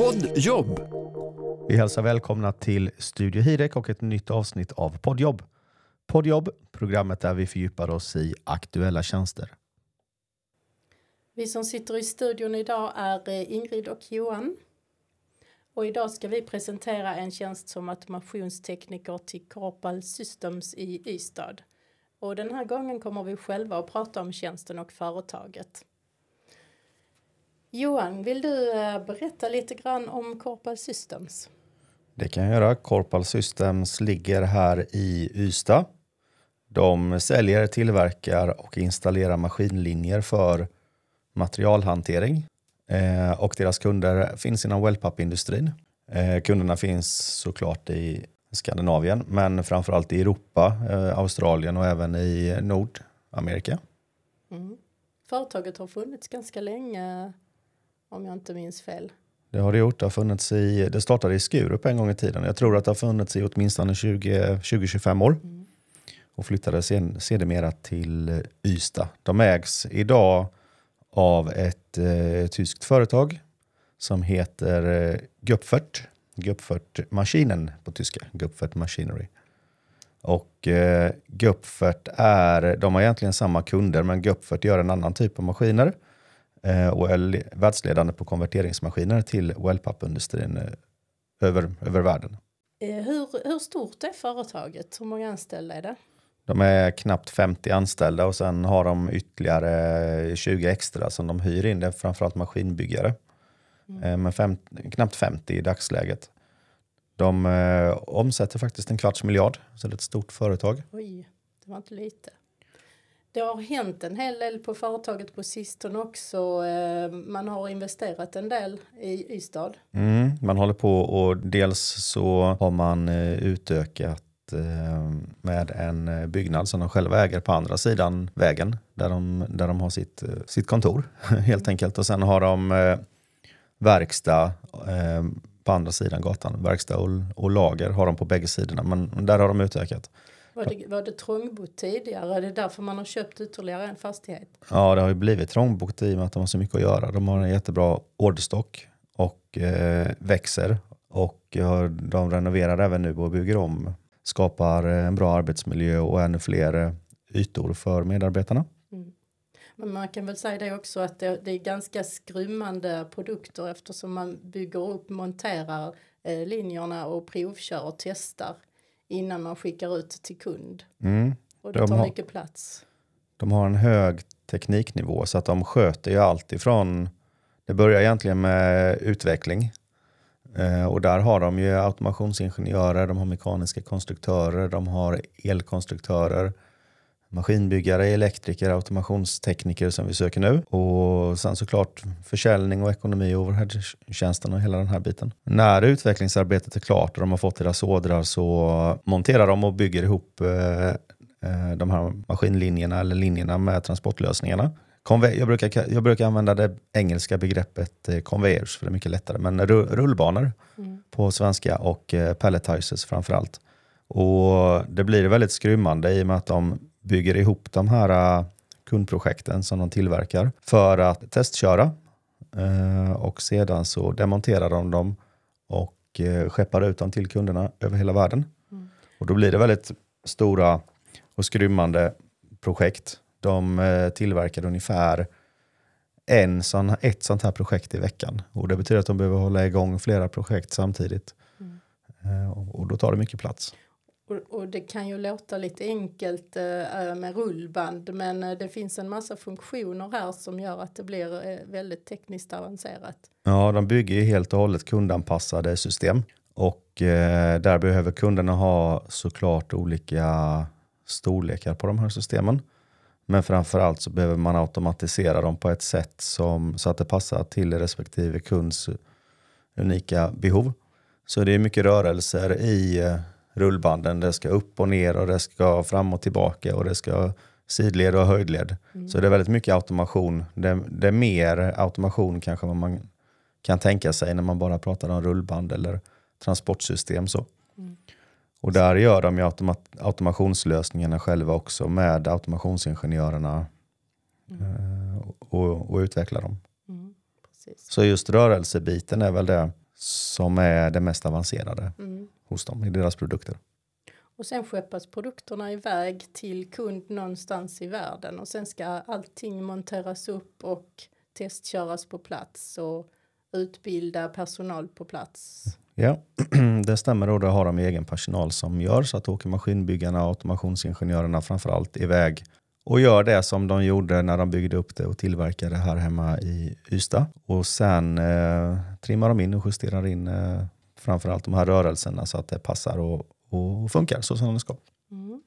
Poddjobb. Vi hälsar välkomna till Studio Hirek och ett nytt avsnitt av Poddjobb. Poddjobb, programmet där vi fördjupar oss i aktuella tjänster. Vi som sitter i studion idag är eh, Ingrid och Johan. Och idag ska vi presentera en tjänst som automationstekniker till Corpal Systems i Ystad. Och den här gången kommer vi själva att prata om tjänsten och företaget. Johan, vill du eh, berätta lite grann om Corpal Systems? Det kan jag göra. Corpal Systems ligger här i Ystad. De säljer, tillverkar och installerar maskinlinjer för materialhantering. Eh, och deras kunder finns inom wellpappindustrin. Eh, kunderna finns såklart i Skandinavien, men framförallt i Europa, eh, Australien och även i Nordamerika. Mm. Företaget har funnits ganska länge, om jag inte minns fel. Det har det gjort. Det, har funnits i, det startade i Skurup en gång i tiden. Jag tror att det har funnits i åtminstone 20-25 år. Mm. Och flyttade sen, sedermera till Ystad. De ägs idag av ett eh, tyskt företag som heter eh, Göpfert. Göpfert Maschinen på tyska. Göpfert Machinery. Och eh, Göpfert är, de har egentligen samma kunder men Göpfert gör en annan typ av maskiner eh, och är världsledande på konverteringsmaskiner till wellpappindustrin eh, över, över världen. Eh, hur, hur stort är företaget? Hur många anställda är det? De är knappt 50 anställda och sen har de ytterligare 20 extra som de hyr in. Det är framförallt maskinbyggare. Mm. Men fem, knappt 50 i dagsläget. De eh, omsätter faktiskt en kvarts miljard, så det är ett stort företag. Oj, det var inte lite. Det har hänt en hel del på företaget på sistone också. Eh, man har investerat en del i Ystad. Mm, man håller på och dels så har man eh, utökat eh, med en byggnad som de själva äger på andra sidan vägen där de, där de har sitt, sitt kontor helt enkelt. Och sen har de verkstad på andra sidan gatan. Verkstad och, och lager har de på bägge sidorna men där har de utökat. Var det, var det trångbott tidigare? Är det därför man har köpt ytterligare en fastighet? Ja, det har ju blivit trångbott i och med att de har så mycket att göra. De har en jättebra orderstock och eh, växer. Och de renoverar även nu och bygger om. Skapar en bra arbetsmiljö och ännu fler eh, ytor för medarbetarna. Mm. Men man kan väl säga det också att det, det, är ganska skrymmande produkter eftersom man bygger upp, monterar eh, linjerna och provkör och testar innan man skickar ut till kund. Mm. Och det tar har, mycket plats. De har en hög tekniknivå så att de sköter ju allt ifrån, det börjar egentligen med utveckling. Eh, och där har de ju automationsingenjörer, de har mekaniska konstruktörer, de har elkonstruktörer, maskinbyggare, elektriker, automationstekniker som vi söker nu. Och sen såklart försäljning och ekonomi och overheadtjänsten och hela den här biten. När utvecklingsarbetet är klart och de har fått deras ådrar så monterar de och bygger ihop eh, eh, de här maskinlinjerna eller linjerna med transportlösningarna. Jag brukar, jag brukar använda det engelska begreppet eh, conveyors för det är mycket lättare, men rullbanor mm. på svenska och palletizers framför allt. Och det blir väldigt skrymmande i och med att de bygger ihop de här äh, kundprojekten som de tillverkar för att testköra. Äh, och sedan så demonterar de dem och äh, skeppar ut dem till kunderna över hela världen. Mm. Och då blir det väldigt stora och skrymmande projekt. De tillverkar ungefär en sån, ett sånt här projekt i veckan. Och Det betyder att de behöver hålla igång flera projekt samtidigt. Mm. Och då tar det mycket plats. Det kan ju låta lite enkelt eh, eh, med rullband men eh, det finns en massa funktioner här som gör att det blir väldigt tekniskt avancerat. Ja, de bygger ju helt och hållet kundanpassade system och där behöver kunderna ha såklart olika storlekar på de här systemen. Men framförallt så behöver man automatisera dem på ett sätt som, så att det passar till respektive kunds unika behov. Så det är mycket rörelser i rullbanden. Det ska upp och ner och det ska fram och tillbaka och det ska sidled och höjdled. Mm. Så det är väldigt mycket automation. Det, det, är mer automation kanske vad man kan tänka sig när man bara pratar om rullband eller transportsystem. Så. Mm. Och där gör de ju automat, automationslösningarna själva också med automationsingenjörerna mm. Eh, och, och utvecklar dem. Mm, så just rörelsebiten är väl det som är det mest avancerade Mm. Hos dem i deras produkter. Och sen skeppas produkterna iväg till kund någonstans i världen och sen ska allting monteras upp och testköras på plats och utbilda personal på plats. Ja, det stämmer och det har de egen personal som gör så att åker maskinbyggarna och automationsingenjörerna framförallt iväg och gör det som de gjorde när de byggde upp det och tillverkade här hemma i Ystad. Och sen eh, trimmar de in och justerar in eh, framförallt de här rörelserna så att det passar och, och funkar så som det ska. Mm.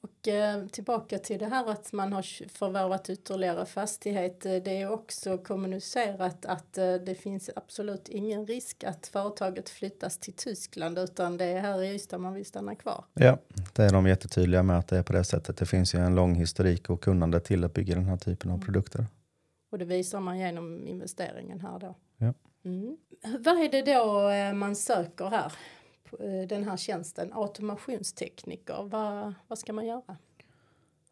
Och eh, tillbaka till det här att man har förvärvat ytterligare fastighet. Eh, Det är också kommunicerat att eh, det finns absolut ingen risk att företaget flyttas till Tyskland utan det är här i Ystad man vill stanna kvar. Ja, det är de jättetydliga med att det är på det sättet. Det finns ju en lång historik och kunnande till att bygga den här typen av produkter. Och det visar man genom investeringen här då. Ja. Mm. Vad är det då eh, man söker här? Eh, den här tjänsten, automationstekniker. Vad, vad ska man göra?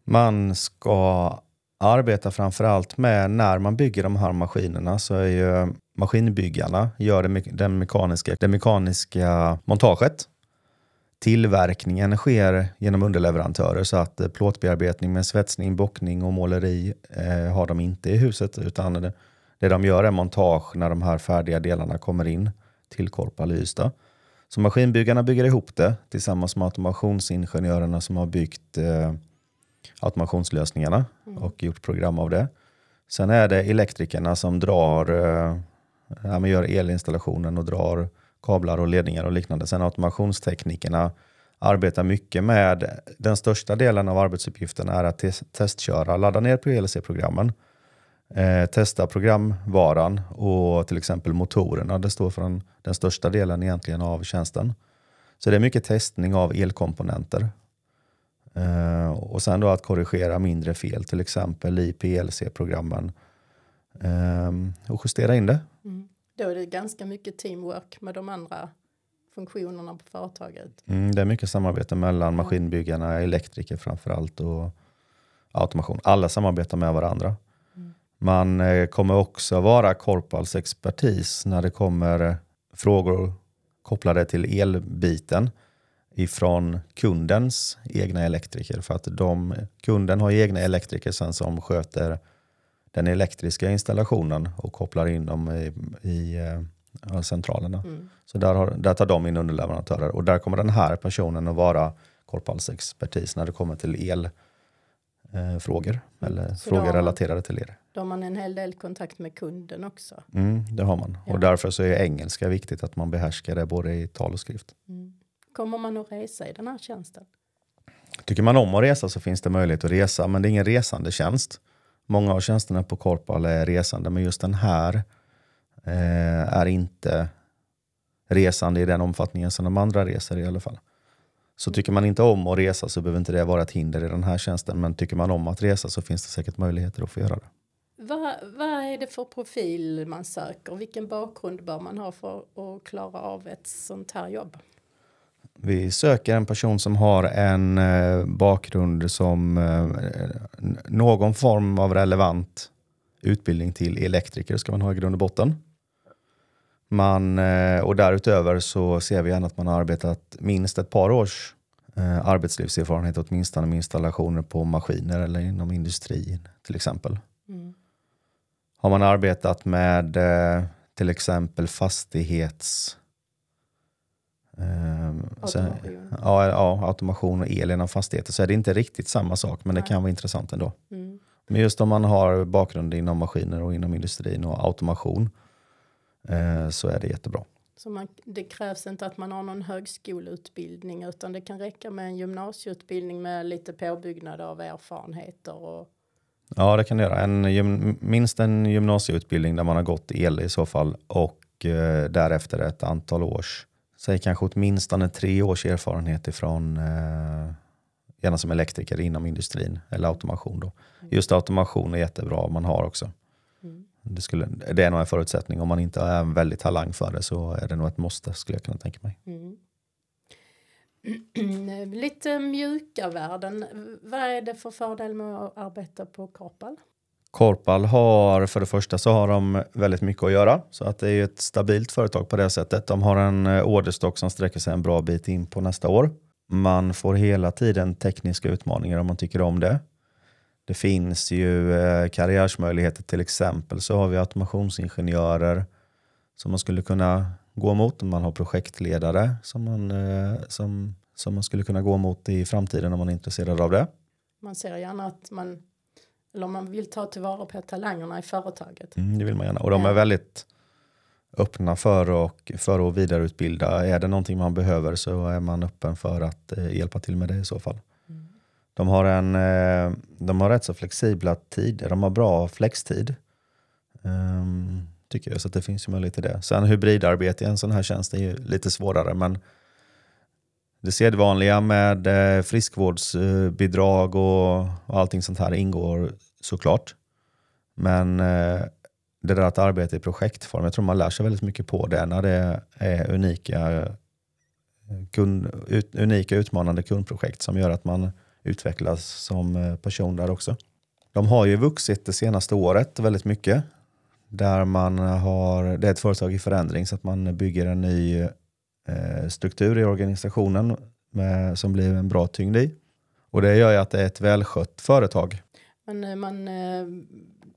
Man ska arbeta framförallt med när man bygger de här maskinerna så är ju maskinbyggarna gör det, den mekaniska, det mekaniska montaget. Tillverkningen sker genom underleverantörer så att eh, plåtbearbetning med svetsning, bockning och måleri eh, har de inte i huset utan det, de gör är montage när de här färdiga delarna kommer in till Korpal i Ystad. Så maskinbyggarna bygger ihop det tillsammans med automationsingenjörerna som har byggt eh, automationslösningarna och gjort program av det. Sen är det elektrikerna som drar, eh, ja, gör elinstallationen och drar kablar och ledningar och liknande. Sen automationsteknikerna arbetar mycket med, den största delen av arbetsuppgiften är att tes- testköra, ladda ner PLC-programmen, eh, testa programvaran och till exempel motorerna. Det står för den, den största delen egentligen av tjänsten. Så det är mycket testning av elkomponenter. Eh, och sen då att korrigera mindre fel, till exempel i PLC-programmen. Eh, och justera in det. Mm. Då är det ganska mycket teamwork med de andra funktionerna på företaget. Mm, det är mycket samarbete mellan maskinbyggarna, elektriker framförallt och automation. Alla samarbetar med varandra. Man eh, kommer också vara Korpals expertis när det kommer frågor kopplade till elbiten ifrån kundens egna elektriker. För att de, kunden har egna elektriker sen som sköter den elektriska installationen och kopplar in dem i, i eh, centralerna. Mm. Så där, har, där tar de in underleverantörer och där kommer den här personen att vara Korpals expertis när det kommer till elfrågor eh, frågor, eller Så frågor relaterade till el. Då har man en hel del kontakt med kunden också. Mm, det har man. Ja. Och därför så är engelska viktigt att man behärskar det både i tal och skrift. Mm. Kommer man att resa i den här tjänsten? Tycker man om att resa så finns det möjlighet att resa, men det är ingen resande tjänst. Många av tjänsterna på Korpal är resande, men just den här eh, är inte resande i den omfattningen som de andra reser i alla fall. Så tycker man inte om att resa så behöver inte det vara ett hinder i den här tjänsten, men tycker man om att resa så finns det säkert möjligheter att få göra det. Vad, vad är det för profil man söker? Vilken bakgrund bör man ha för att klara av ett sånt här jobb? Vi söker en person som har en eh, bakgrund som eh, någon form av relevant utbildning till elektriker ska man ha i grund och botten. Man, eh, och därutöver så ser vi gärna att man har arbetat minst ett par års eh, arbetslivserfarenhet åtminstone med installationer på maskiner eller inom industrin till exempel. Mm. Har man arbetat med eh, till exempel fastighets... Eh, sen- ja, ja, automation och el inom fastigheter så är det inte riktigt samma sak men det kan vara intressant ändå. Mm. Men just om man har bakgrund inom maskiner och inom industrin och automation eh, så är det jättebra. Så man, det krävs inte att man har någon högskoleutbildning utan det kan räcka med en gymnasieutbildning med lite påbyggnad av erfarenheter. Och, Ja, det kan det göra. En, minst en gymnasieutbildning där man har gått el i så fall och eh, därefter ett antal års, säg kanske åtminstone tre års erfarenhet ifrån eh, gärna som elektriker inom industrin eller automation. Då. Just automation är jättebra om man har också. mm. Det, skulle, det är nog en förutsättning. Om man inte är en väldigt talang för det så är det nog ett måste skulle jag kunna tänka mig. Mm. Eh, lite mjuka värden. Vad är det för fördel med att arbeta på Korpal? Korpal har, för det första så har de väldigt mycket att göra. Så att det är ett stabilt företag på det sättet. De har en eh, orderstock som sträcker sig en bra bit in på nästa år. Man får hela tiden tekniska utmaningar om man tycker om det. Det finns ju eh, karriärsmöjligheter, till exempel så har vi automationsingenjörer som man skulle kunna gå mot. Man har projektledare som man, eh, som, som man skulle kunna gå mot i framtiden om man är intresserad av det. Man ser gärna att man, eller man vill ta tillvara på talangerna i företaget. Mm, det vill man gärna. Och de är väldigt öppna för, och, för att vidareutbilda. Är det någonting man behöver så är man öppen för att eh, hjälpa till med det i så fall. Mm. De har, en, eh, de har rätt så flexibla tider. De har bra flextid. Ehm, tycker jag, så det finns ju möjlighet till det. Sen hybridarbete i en sån här tjänst är ju lite svårare. Men det sedvanliga med eh, friskvårdsbidrag och, allting sånt här ingår såklart. Men eh, det där att arbeta i projektform, jag tror man lär sig väldigt mycket på det när det är unika, kund, ut, unika utmanande kundprojekt som gör att man utvecklas som eh, person där också. De har ju vuxit det senaste året väldigt mycket. Där man har, det är ett företag i förändring så att man bygger en ny eh, struktur i organisationen med, som blir en bra tyngd i. Och det gör ju att det är ett välskött företag. Men eh, man, eh,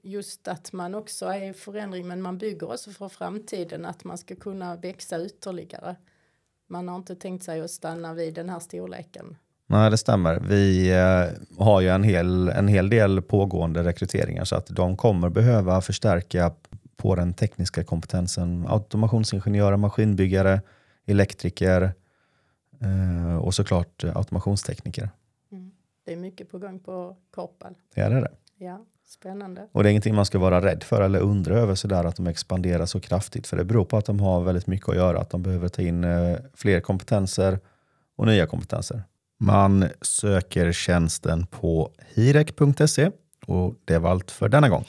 just att man också är i förändring men man bygger också för framtiden att man ska kunna växa ytterligare. Man har inte tänkt sig att stanna vid den här storleken. Nej, det stämmer. Vi eh, har ju en hel, en hel del pågående rekryteringar så att de kommer behöva förstärka på den tekniska kompetensen. Automationsingenjörer, maskinbyggare, elektriker eh, och såklart automationstekniker. Det är mycket på gång på Korpal. Det är det. Ja, spännande. Och det är ingenting man ska vara rädd för eller undra över sådär att de expanderar så kraftigt. För det beror på att de har väldigt mycket att göra. Att de behöver ta in eh, fler kompetenser och nya kompetenser. Man söker tjänsten på hirek.se och det var allt för denna gång.